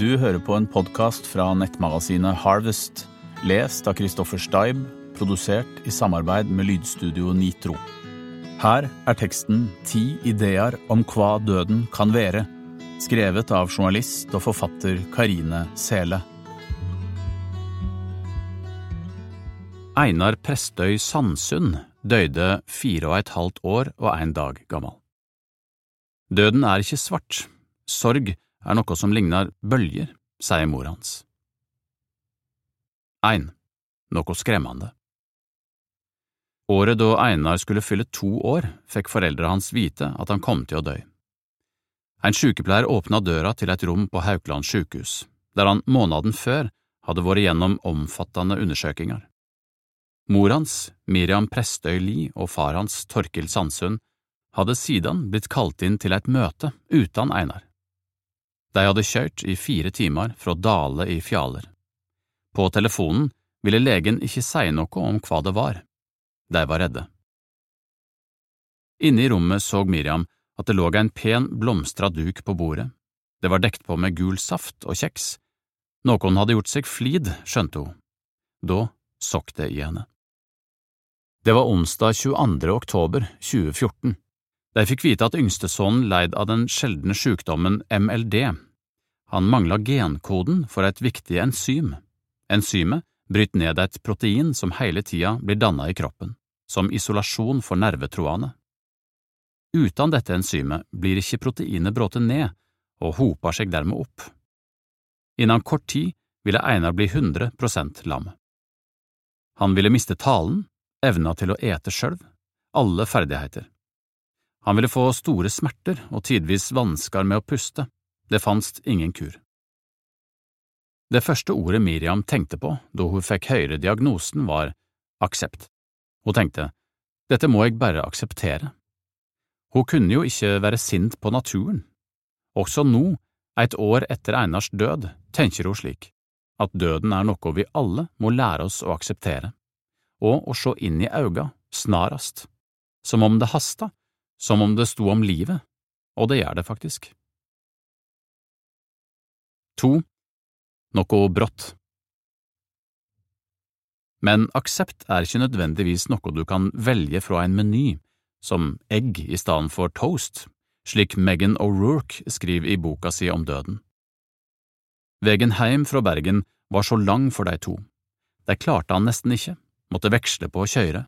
Du hører på en podkast fra nettmagasinet Harvest, lest av Christoffer Steib, produsert i samarbeid med lydstudio Nitro. Her er teksten Ti ideer om hva døden kan være, skrevet av journalist og forfatter Karine Sele. Einar Prestøy Sandsund døde fire og et halvt år og en dag gammel. Døden er ikke svart, sorg er noe som ligner bølger, sier mor hans. 1. Noe skremmende Året da Einar skulle fylle to år, fikk foreldra hans vite at han kom til å dø. En sykepleier åpna døra til et rom på Haukeland sykehus, der han måneden før hadde vært gjennom omfattende undersøkelser. Mor hans, Miriam Prestøy Lie, og far hans, Torkil Sandsund, hadde siden blitt kalt inn til et møte uten Einar. De hadde kjørt i fire timer fra Dale i Fjaler. På telefonen ville legen ikke si noe om hva det var. De var redde. Inne i rommet så Miriam at det lå en pen, blomstra duk på bordet. Det var dekt på med gul saft og kjeks. Noen hadde gjort seg flid, skjønte hun. Da sokk det i henne. Det var onsdag 22. oktober 2014. De fikk vite at yngstesønnen leid av den sjeldne sykdommen MLD. Han mangla genkoden for et viktig enzym. Enzymet bryter ned et protein som hele tida blir danna i kroppen, som isolasjon for nervetroende. Uten dette enzymet blir ikke proteinet brått ned og hoper seg dermed opp. Innen kort tid ville Einar bli 100% lam. Han ville miste talen, evna til å ete sjøl, alle ferdigheter. Han ville få store smerter og tidvis vansker med å puste, det fantes ingen kur. Det første ordet Miriam tenkte på da hun fikk høre diagnosen, var aksept. Hun tenkte, dette må jeg bare akseptere. Hun kunne jo ikke være sint på naturen. Også nå, et år etter Einars død, tenker hun slik, at døden er noe vi alle må lære oss å akseptere, og å se inn i auga, snarast, som om det hasta, som om det sto om livet, og det gjør det faktisk. To. Noe brått Men aksept er ikke nødvendigvis noe du kan velge fra en meny, som egg i stedet for toast, slik Megan O'Rourke skriver i boka si om døden. Vegen hjem fra Bergen var så lang for de to. De klarte han nesten ikke, måtte veksle på å kjøre.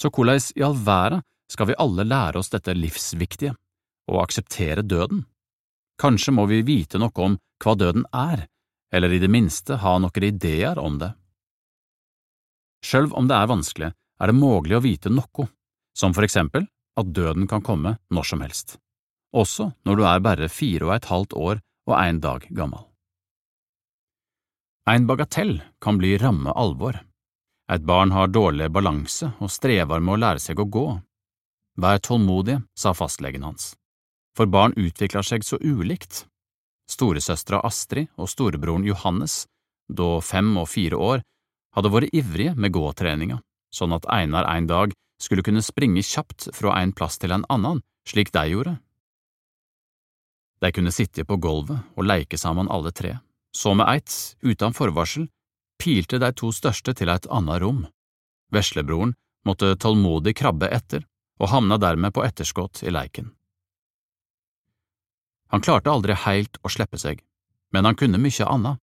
Så hvordan i all verden skal vi alle lære oss dette livsviktige, og akseptere døden? Kanskje må vi vite noe om hva døden er, eller i det minste ha noen ideer om det. Selv om det er vanskelig, er det mulig å vite noe, som for eksempel at døden kan komme når som helst, også når du er bare fire og et halvt år og en dag gammel. En bagatell kan bli ramme alvor. Et barn har dårlig balanse og strever med å lære seg å gå. Vær tålmodig, sa fastlegen hans, for barn utvikler seg så ulikt. Storesøstera Astrid og storebroren Johannes, da fem og fire år, hadde vært ivrige med gåtreninga, sånn at Einar en dag skulle kunne springe kjapt fra en plass til en annen, slik de gjorde. De kunne sitte på gulvet og leke sammen alle tre, så med eit, uten forvarsel, pilte de to største til et annet rom. Veslebroren måtte tålmodig krabbe etter, og havna dermed på etterskudd i leiken. Han klarte aldri helt å slippe seg, men han kunne mykje anna,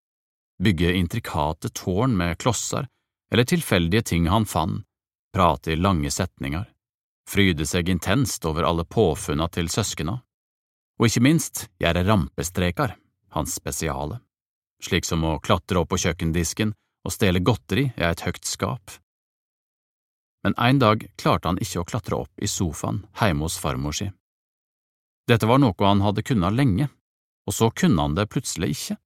bygge intrikate tårn med klosser eller tilfeldige ting han fant, prate i lange setninger, fryde seg intenst over alle påfunna til søskena, og ikke minst gjøre rampestreker, hans spesiale, slik som å klatre opp på kjøkkendisken og stjele godteri i et høyt skap. Men en dag klarte han ikke å klatre opp i sofaen hjemme hos farmor si. Dette var noe han hadde kunnet lenge, og så kunne han det plutselig ikke.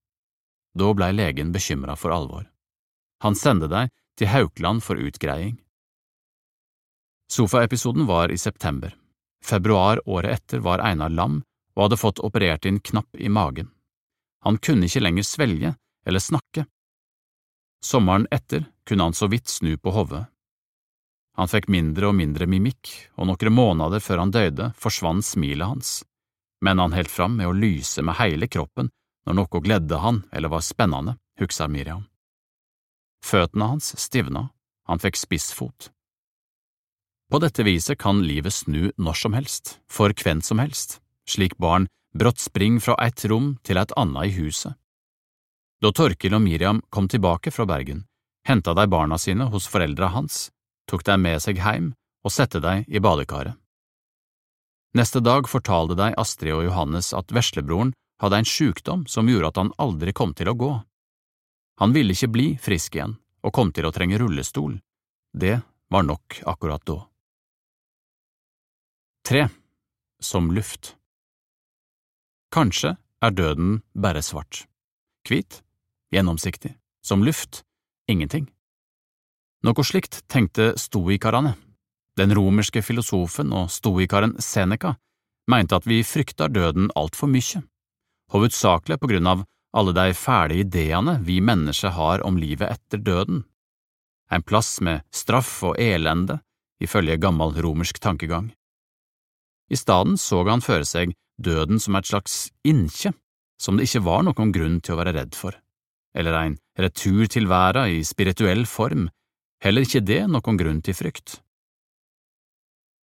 Da blei legen bekymra for alvor. Han sendte deg til Haukeland for utgreiing. Sofaepisoden var i september. Februar året etter var Einar lam og hadde fått operert inn knapp i magen. Han kunne ikke lenger svelge eller snakke. Sommeren etter kunne han så vidt snu på hodet. Han fikk mindre og mindre mimikk, og noen måneder før han døde, forsvant smilet hans, men han holdt fram med å lyse med hele kroppen når noe gledde han eller var spennende, husker Miriam. Føttene hans stivna, han fikk spissfot. På dette viset kan livet snu når som helst, for hvem som helst, slik barn brått springer fra et rom til et annet i huset. Da Torkil og Miriam kom tilbake fra Bergen, henta de barna sine hos foreldra hans, tok deg med seg hjem og sette deg i badekaret. Neste dag fortalte deg Astrid og Johannes at veslebroren hadde en sykdom som gjorde at han aldri kom til å gå. Han ville ikke bli frisk igjen og kom til å trenge rullestol. Det var nok akkurat da. Tre. Som luft Kanskje er døden bare svart. Hvit, gjennomsiktig, som luft, ingenting. Noe slikt tenkte stoikarene. Den romerske filosofen og stoikaren Seneca mente at vi frykter døden altfor mye, hovedsakelig på grunn av alle de fæle ideene vi mennesker har om livet etter døden. En plass med straff og elende, ifølge gammel romersk tankegang. I stedet så han føre seg døden som et slags innkje, som det ikke var noen grunn til å være redd for, eller en retur til verden i spirituell form, heller ikke det noen grunn til frykt.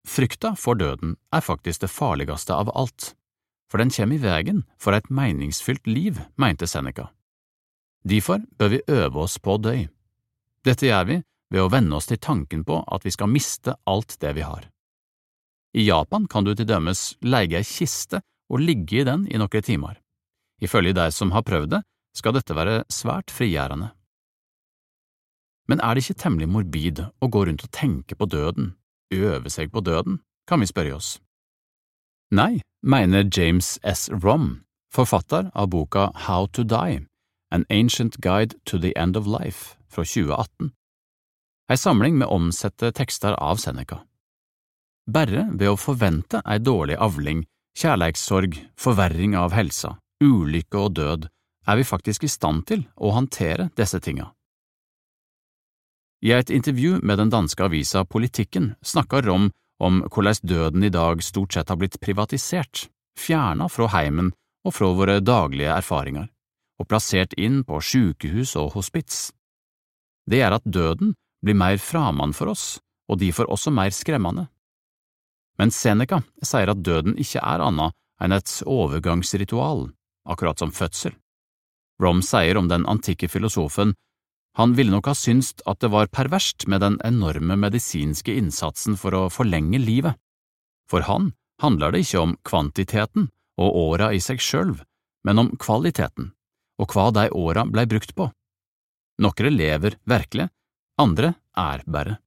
Frykta for døden er faktisk det farligste av alt, for den kommer i veien for et meningsfylt liv, mente Seneca. Derfor bør vi øve oss på å dø. Dette gjør vi ved å venne oss til tanken på at vi skal miste alt det vi har. I Japan kan du til dømes leie ei kiste og ligge i den i noen timer. Ifølge de som har prøvd det, skal dette være svært frigjørende. Men er det ikke temmelig morbid å gå rundt og tenke på døden, øve seg på døden, kan vi spørre oss. Nei, mener James S. Rom, forfatter av boka How to Die, An Ancient Guide to the End of Life fra 2018, ei samling med omsette tekster av Seneca. Bare ved å forvente ei dårlig avling, kjærleikssorg, forverring av helsa, ulykke og død, er vi faktisk i stand til å håndtere disse tinga. I et intervju med den danske avisa Politikken snakker Rom om hvordan døden i dag stort sett har blitt privatisert, fjerna fra heimen og fra våre daglige erfaringer, og plassert inn på sykehus og hospits. Det er at døden blir mer framann for oss, og derfor også mer skremmende. Men Seneca sier at døden ikke er annet enn et overgangsritual, akkurat som fødsel. Rom sier om den antikke filosofen han ville nok ha syntes at det var perverst med den enorme medisinske innsatsen for å forlenge livet. For han handler det ikke om kvantiteten og åra i seg sjølv, men om kvaliteten, og hva de åra blei brukt på. Nokre lever virkelig, andre er bare.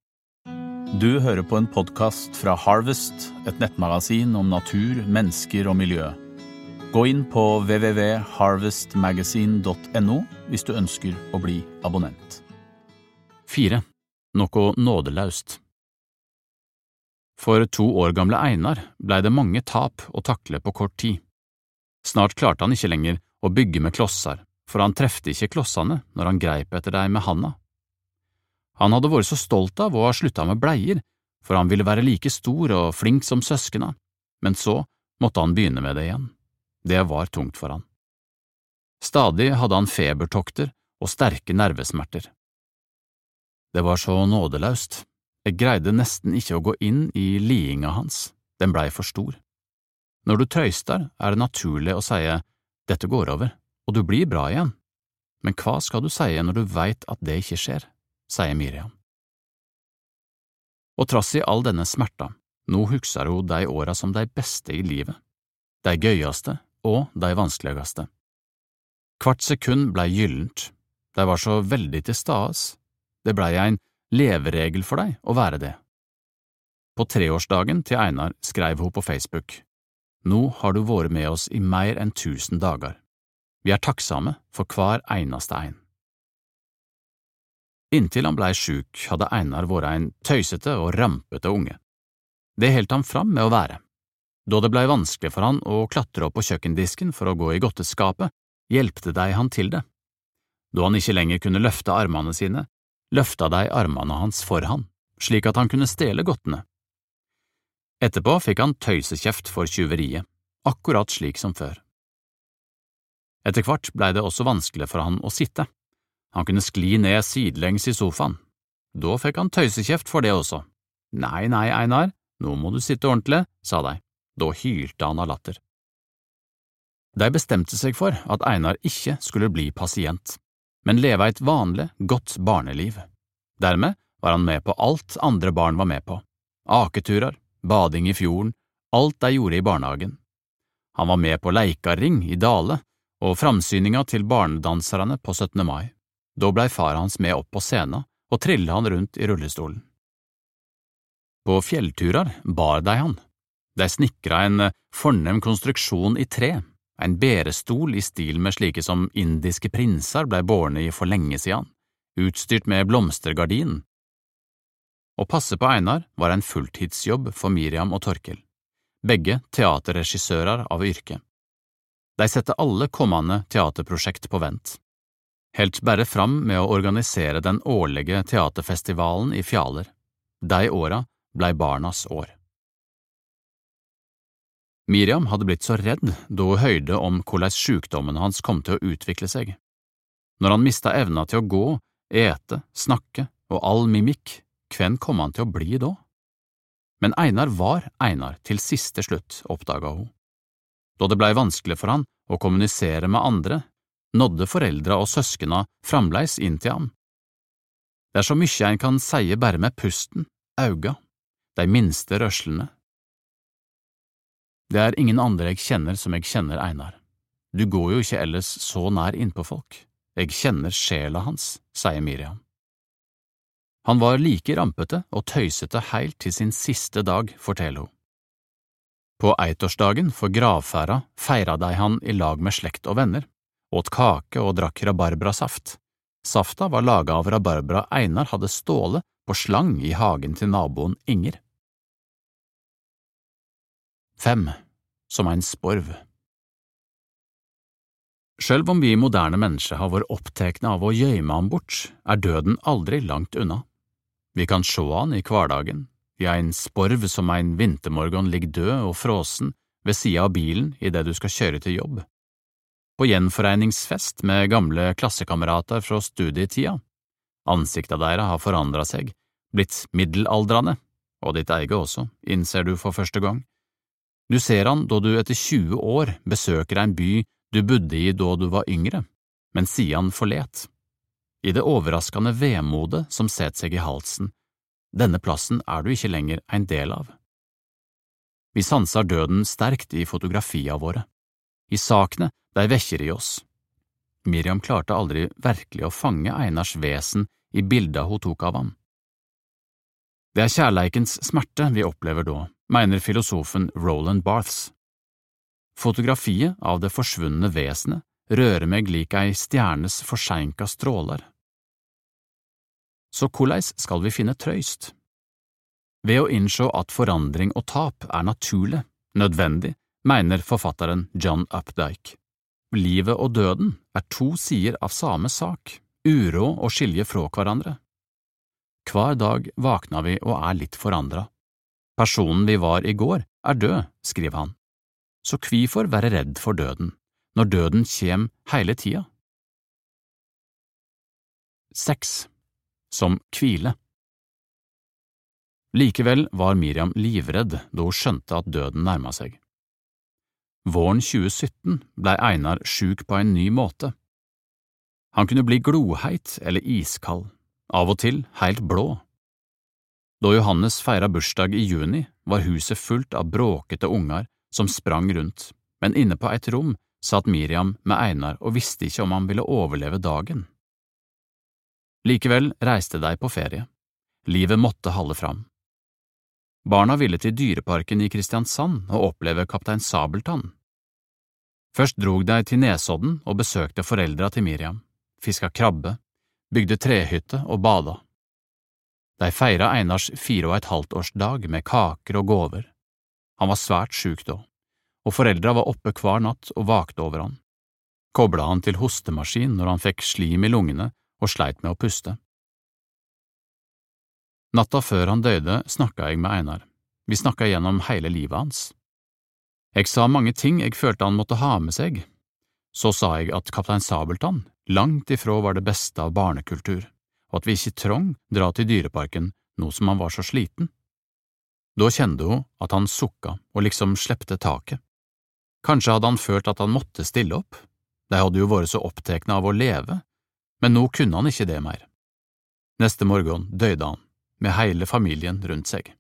Du hører på en podkast fra Harvest, et nettmagasin om natur, mennesker og miljø. Gå inn på www.harvestmagazine.no hvis du ønsker å bli abonnent. 4. Noe nådeløst For to år gamle Einar blei det mange tap å takle på kort tid. Snart klarte han ikke lenger å bygge med klosser, for han trefte ikke klossene når han greip etter dem med handa. Han hadde vært så stolt av å ha slutta med bleier, for han ville være like stor og flink som søskena, men så måtte han begynne med det igjen. Det var tungt for han. Stadig hadde han febertokter og sterke nervesmerter. Det var så nådeløst, jeg greide nesten ikke å gå inn i lidinga hans, den blei for stor. Når du trøyster, er det naturlig å si dette går over, og du blir bra igjen, men hva skal du si når du veit at det ikke skjer, sier Miriam. Og trass i all denne smerta, nå husker hun de åra som de beste i livet, de gøyeste og de vanskeligste. Hvert sekund blei gyllent, de var så veldig til stades, det blei en leveregel for deg å være det. På treårsdagen til Einar skrev hun på Facebook, Nå har du vært med oss i mer enn tusen dager. Vi er takksomme for hver eneste en. Inntil han blei sjuk, hadde Einar vært en tøysete og rampete unge. Det holdt han fram med å være. Da det blei vanskelig for han å klatre opp på kjøkkendisken for å gå i godteskapet, hjelpte de han til det. Da han ikke lenger kunne løfte armene sine, løfta de armene hans for han, slik at han kunne stjele godtene. Etterpå fikk han tøysekjeft for tjuveriet, akkurat slik som før. Etter hvert blei det også vanskelig for han å sitte. Han kunne skli ned sidelengs i sofaen. Da fikk han tøysekjeft for det også. Nei, nei, Einar, nå må du sitte ordentlig, sa de. Da hylte han av latter. De bestemte seg for at Einar ikke skulle bli pasient, men leve et vanlig, godt barneliv. Dermed var han med på alt andre barn var med på, aketurer, bading i fjorden, alt de gjorde i barnehagen. Han var med på Leikaring i Dale og framsyninga til barnedanserne på 17. mai. Da blei far hans med opp på scenen og trilla han rundt i rullestolen. På fjellturer bar de han. De snikra en fornem konstruksjon i tre, en bærestol i stil med slike som indiske prinser blei bårne i for lenge siden, utstyrt med blomstergardin. Å passe på Einar var en fulltidsjobb for Miriam og Torkel, begge teaterregissører av yrke. De setter alle kommende teaterprosjekt på vent. Helt bare fram med å organisere den årlige teaterfestivalen i Fjaler. De åra blei barnas år. Miriam hadde blitt så redd da hun høyde om hvordan sykdommen hans kom til å utvikle seg. Når han mista evna til å gå, ete, snakke og all mimikk, hvem kom han til å bli da? Men Einar var Einar til siste slutt, oppdaga hun. Da det blei vanskelig for han å kommunisere med andre, nådde foreldra og søskena framleis inn til ham. Det er så mykje en kan seie bare med pusten, auga, de minste rørslene. Det er ingen andre jeg kjenner som jeg kjenner Einar. Du går jo ikke ellers så nær innpå folk. Jeg kjenner sjela hans, sier Miriam. Han var like rampete og tøysete heilt til sin siste dag, forteller hun. På eitårsdagen for gravferda feira de han i lag med slekt og venner, åt kake og drakk rabarbrasaft. Safta var laga av rabarbra Einar hadde stålet på slang i hagen til naboen Inger. Fem, som en sporv Sjølv om vi moderne mennesker har vært opptekne av å gjøyme han bort, er døden aldri langt unna. Vi kan sjå han i hverdagen, i ein sporv som ein vintermorgen ligger død og frosen ved sida av bilen idet du skal kjøre til jobb på gjenforeningsfest med gamle klassekamerater fra studietida. Ansikta deres har forandra seg, blitt middelaldrende, og ditt eget også, innser du for første gang. Du ser han da du etter 20 år besøker en by du bodde i da du var yngre, men siden forlet. I det overraskende vemodet som setter seg i halsen, denne plassen er du ikke lenger en del av. Vi sanser døden sterkt i fotografiene våre. I sakene de vekker i oss. Miriam klarte aldri virkelig å fange Einars vesen i bildene hun tok av ham. Det er kjærleikens smerte vi opplever da, mener filosofen Roland Barths. Fotografiet av det forsvunne vesenet rører meg lik ei stjernes forseinka stråler. Så korleis skal vi finne trøyst? Ved å innsjå at forandring og tap er naturlig, nødvendig, mener forfatteren John Updike. Livet og døden er to sider av samme sak, uråd å skilje fra hverandre. Hver dag våkner vi og er litt forandra. Personen vi var i går, er død, skriver han. Så kvifor være redd for døden, når døden kjem hele tida? Seks. Som hvile Likevel var Miriam livredd da hun skjønte at døden nærma seg. Våren 2017 blei Einar sjuk på en ny måte. Han kunne bli gloheit eller iskald, av og til helt blå. Da Johannes feira bursdag i juni, var huset fullt av bråkete unger som sprang rundt, men inne på et rom satt Miriam med Einar og visste ikke om han ville overleve dagen. Likevel reiste de på ferie. Livet måtte halde fram. Barna ville til dyreparken i Kristiansand og oppleve kaptein Sabeltann. Først drog de til Nesodden og besøkte foreldra til Miriam, fiska krabbe, bygde trehytte og bada. De feira Einars fire og et halvt årsdag med kaker og gåver. Han var svært sjuk da, og foreldra var oppe hver natt og vakte over han. Kobla han til hostemaskin når han fikk slim i lungene og sleit med å puste. Natta før han døde, snakka jeg med Einar. Vi snakka gjennom hele livet hans. Jeg sa mange ting jeg følte han måtte ha med seg. så sa jeg at Kaptein Sabeltann langt ifra var det beste av barnekultur, og at vi ikke trong dra til dyreparken nå som han var så sliten. Da kjente hun at han sukka og liksom slepte taket. Kanskje hadde han følt at han måtte stille opp, de hadde jo vært så opptekne av å leve, men nå kunne han ikke det mer. Neste morgen døde han, med hele familien rundt seg.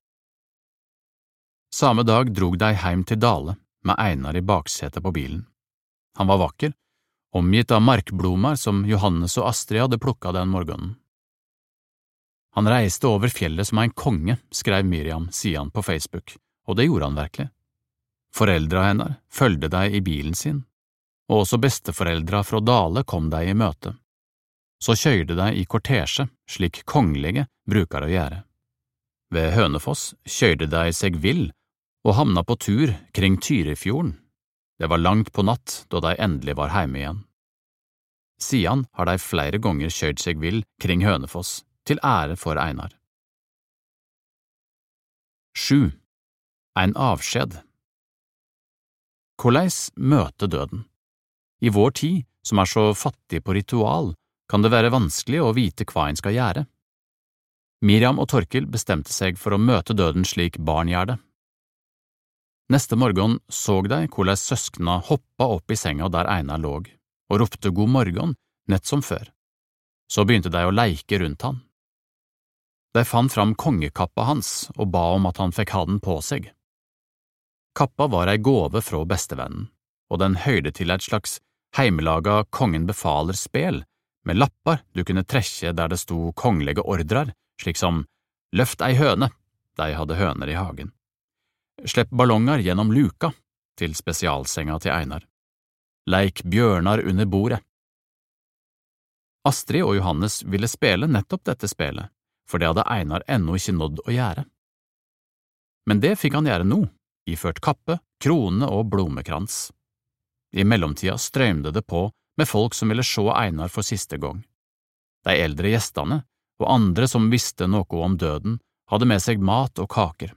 Samme dag drog de heim til Dale med Einar i baksetet på bilen. Han var vakker, omgitt av markblomster som Johannes og Astrid hadde plukka den morgenen. Han reiste over fjellet som en konge, skrev Miriam Sian på Facebook, og det gjorde han virkelig. Foreldra hennes fulgte dei i bilen sin, og også besteforeldra fra Dale kom dei i møte. Så køyrde dei i kortesje, slik kongelige bruker å gjøre. Ved Hønefoss køyrde dei seg vill og havna på tur kring Tyrifjorden. Det var langt på natt da de endelig var hjemme igjen. Sian har de flere ganger kjørt seg vill kring Hønefoss, til ære for Einar. 7. En avskjed Hvordan møte døden? I vår tid, som er så fattig på ritual, kan det være vanskelig å vite hva en skal gjøre. Miriam og Torkil bestemte seg for å møte døden slik barn gjør det. Neste morgen så de hvordan søskna hoppa opp i senga der Einar lå, og ropte god morgen, nett som før. Så begynte de å leike rundt han. De fant fram kongekappa hans og ba om at han fikk ha den på seg. Kappa var ei gåve fra bestevennen, og den høyde til et slags heimelaga Kongen befaler-spel med lapper du kunne trekke der det sto kongelige ordrer, slik som Løft ei høne, de hadde høner i hagen. Slipp ballonger gjennom luka, til spesialsenga til Einar. Leik bjørnar under bordet. Astrid og Johannes ville spille nettopp dette spelet, for det hadde Einar ennå ikke nådd å gjøre. Men det fikk han gjøre nå, iført kappe, krone og blomekrans. I mellomtida strømde det på med folk som ville se Einar for siste gang. De eldre gjestene og andre som visste noe om døden, hadde med seg mat og kaker.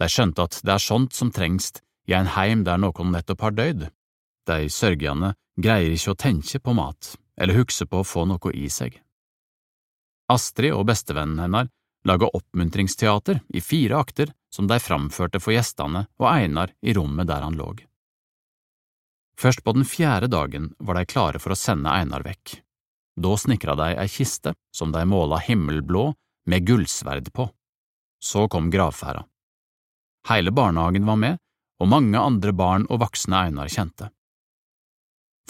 De skjønte at det er sånt som trengs i en heim der noen nettopp har døyd. De sørgende greier ikke å tenke på mat eller huske på å få noe i seg. Astrid og bestevennen hennes laga oppmuntringsteater i fire akter som de framførte for gjestene og Einar i rommet der han lå. Først på den fjerde dagen var de klare for å sende Einar vekk. Da snikra de ei kiste som de måla himmelblå med gullsverd på. Så kom gravferda. Hele barnehagen var med, og mange andre barn og voksne Einar kjente.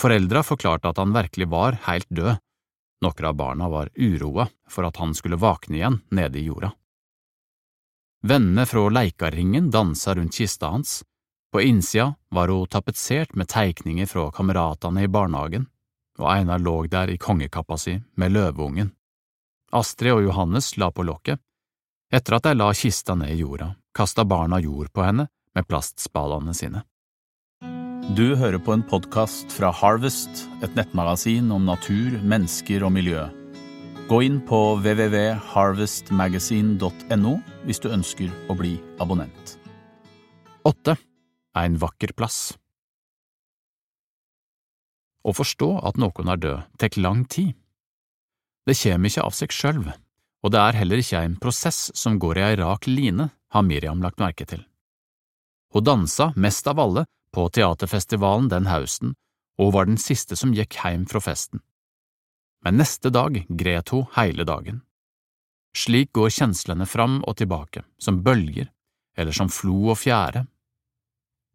Foreldra forklarte at han virkelig var helt død. Noen av barna var uroa for at han skulle våkne igjen nede i jorda. Vennene fra Leikarringen dansa rundt kista hans. På innsida var hun tapetsert med teikninger fra kameratene i barnehagen og Einar lå der i kongekappa si med løveungen. Astrid og Johannes la på lokket. Etter at de la kista ned i jorda, kasta barna jord på henne med plastspadene sine. Du hører på en podkast fra Harvest, et nettmagasin om natur, mennesker og miljø. Gå inn på www.harvestmagasin.no hvis du ønsker å bli abonnent. Åtte. En vakker plass. Å forstå at noen er død, tek lang tid. Det kjem ikke av seg sjølv, og det er heller ikke en prosess som går i ei rak line, har Miriam lagt merke til. Hun dansa mest av alle på teaterfestivalen den høsten, og hun var den siste som gikk hjem fra festen. Men neste dag gret hun hele dagen. Slik går kjenslene fram og tilbake, som bølger, eller som flo og fjære,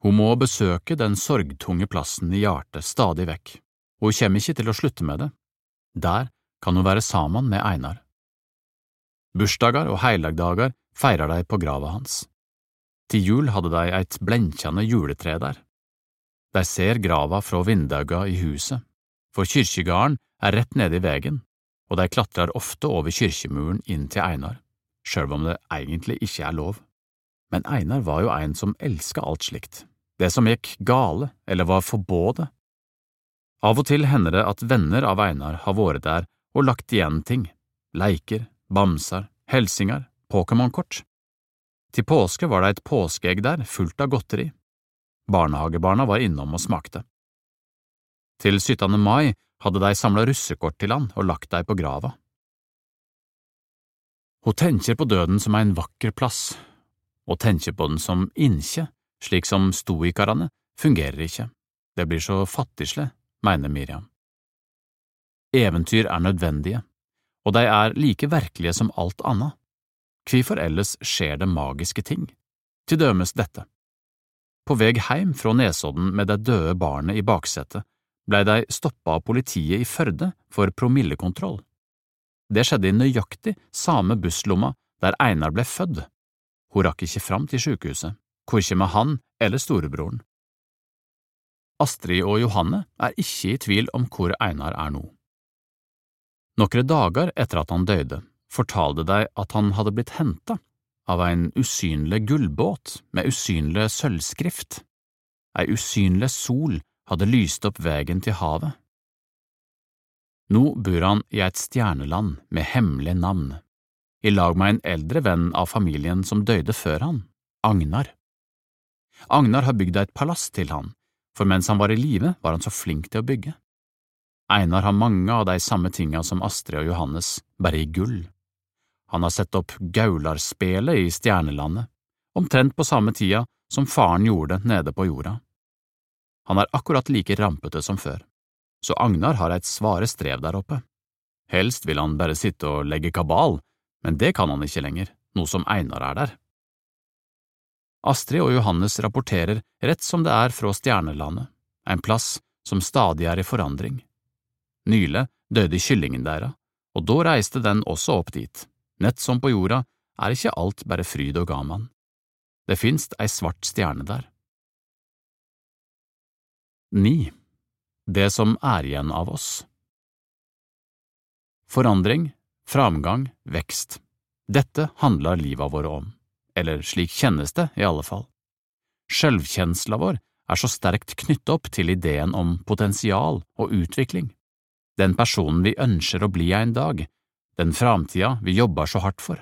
hun må besøke den sorgtunge plassen i hjertet stadig vekk, og hun kommer ikke til å slutte med det. Der kan hun være sammen med Einar. Bursdager og heilagdager feirer de på grava hans. Til jul hadde de et blenkjende juletre der. De ser grava fra vindauga i huset, for kyrkjegarden er rett nede i vegen, og de klatrer ofte over kyrkjemuren inn til Einar, sjøl om det egentlig ikke er lov men Einar var jo en som elska alt slikt, det som gikk gale eller var forbådet. Av og til hender det at venner av Einar har vært der og lagt igjen ting, leiker, bamser, helsinger, Pokémon-kort. Til påske var det et påskeegg der fullt av godteri. Barnehagebarna var innom og smakte. Til 17. mai hadde de samla russekort til han og lagt dei på grava. Hun tenker på døden som en vakker plass, og tenker på den som inkje, slik som stoikarane, fungerer ikke, det blir så fattigsle, mener Miriam. Eventyr er nødvendige, og de er like virkelige som alt annet. Hvorfor ellers skjer det magiske ting? Til dømes dette. På vei hjem fra Nesodden med det døde barnet i baksetet blei de stoppa av politiet i Førde for promillekontroll. Det skjedde i nøyaktig samme busslomma der Einar ble født. Hun rakk ikke fram til sykehuset, korkje med han eller storebroren. Astrid og Johanne er ikke i tvil om hvor Einar er nå. Noen dager etter at han døde, fortalte de at han hadde blitt henta av en usynlig gullbåt med usynlig sølvskrift. Ei usynlig sol hadde lyst opp veien til havet. Nå bor han i et stjerneland med hemmelig navn, i lag med en eldre venn av familien som døde før han, Agnar. Agnar har bygd et palass til han, for mens han var i live var han så flink til å bygge. Einar har mange av de samme tinga som Astrid og Johannes, bare i gull. Han har sett opp Gaularspelet i Stjernelandet, omtrent på samme tida som faren gjorde nede på jorda. Han er akkurat like rampete som før, så Agnar har et svare strev der oppe. Helst vil han bare sitte og legge kabal, men det kan han ikke lenger, nå som Einar er der. Astrid og Johannes rapporterer rett som det er fra Stjernelandet, en plass som stadig er i forandring. Nyle døde kyllingen deres, og da reiste den også opp dit. Nett som på jorda er ikke alt bare fryd og gaman. Det finst ei svart stjerne der. 9. Det som er igjen av oss Forandring, framgang, vekst. Dette handler livet våre om, eller slik kjennes det i alle fall. Sjølvkjensla vår er så sterkt knyttet opp til ideen om potensial og utvikling, den personen vi ønsker å bli en dag, den framtida vi jobber så hardt for.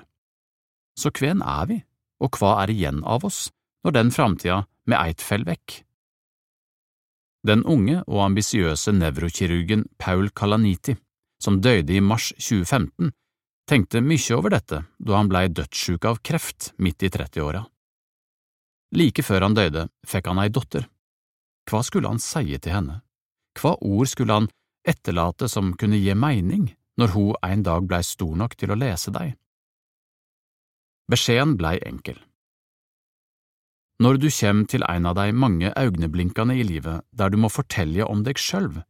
Så hvem er vi, og hva er igjen av oss når den framtida med eit fell vekk? Den unge og ambisiøse nevrokirurgen Paul Kalaniti, som døde i mars 2015, tenkte mye over dette da han blei dødssjuk av kreft midt i 30-åra. Like før han døde, fikk han ei datter. Hva skulle han si til henne? Hva ord skulle han etterlate som kunne gi mening når hun en dag blei stor nok til å lese deg? Beskjeden blei enkel. Når du kommer til en av de mange øyeblinkene i livet der du må fortelle om deg sjølv,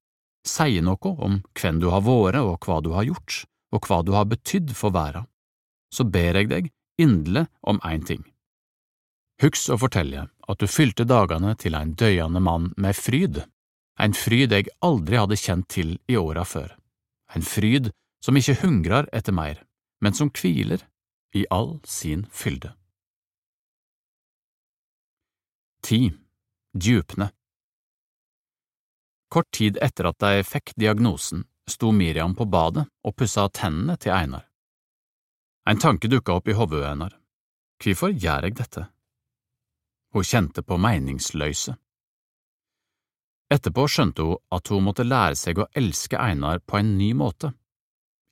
si noe om hvem du har vært og hva du har gjort, og hva du har betydd for verden, så ber jeg deg inderlig om én ting. Husk å fortelle at du fylte dagene til en døende mann med fryd, en fryd jeg aldri hadde kjent til i åra før, en fryd som ikke hungrer etter mer, men som hviler i all sin fylde. 10. Djupne Kort tid etter at de fikk diagnosen, sto Miriam på badet og pussa tennene til Einar. En tanke dukka opp i hodet hennes. Hvorfor gjør jeg dette? Hun kjente på meningsløyse. Etterpå skjønte hun at hun måtte lære seg å elske Einar på en ny måte.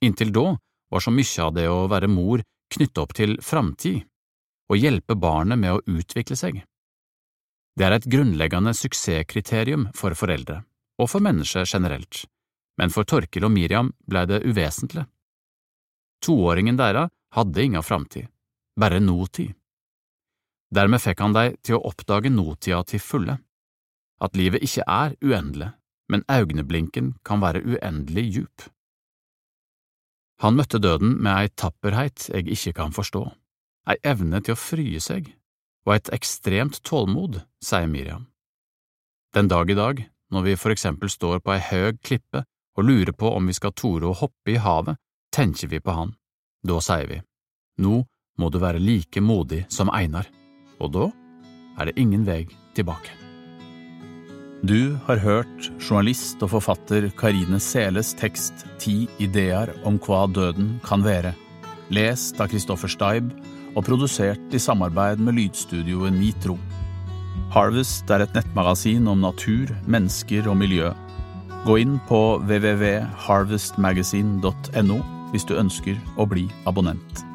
Inntil da var så mye av det å være mor knyttet opp til framtid, å hjelpe barnet med å utvikle seg. Det er et grunnleggende suksesskriterium for foreldre, og for mennesker generelt, men for Torkil og Miriam ble det uvesentlig. Toåringen deres hadde ingen framtid, bare notid. Dermed fikk han dem til å oppdage notida til fulle, at livet ikke er uendelig, men øyeblinken kan være uendelig djup. Han møtte døden med ei tapperheit jeg ikke kan forstå, ei evne til å frye seg og et ekstremt tålmod, sier Miriam. Den dag i dag, når vi for eksempel står på ei høg klippe og lurer på om vi skal tore å hoppe i havet, tenker vi på han. Da sier vi, nå må du være like modig som Einar, og da er det ingen vei tilbake. Du har hørt journalist og forfatter Karine Seles tekst Ti ideer om hva døden kan være, lest av Kristoffer Steib og produsert i samarbeid med lydstudioet Nitro. Harvest er et nettmagasin om natur, mennesker og miljø. Gå inn på www.harvestmagazine.no hvis du ønsker å bli abonnent.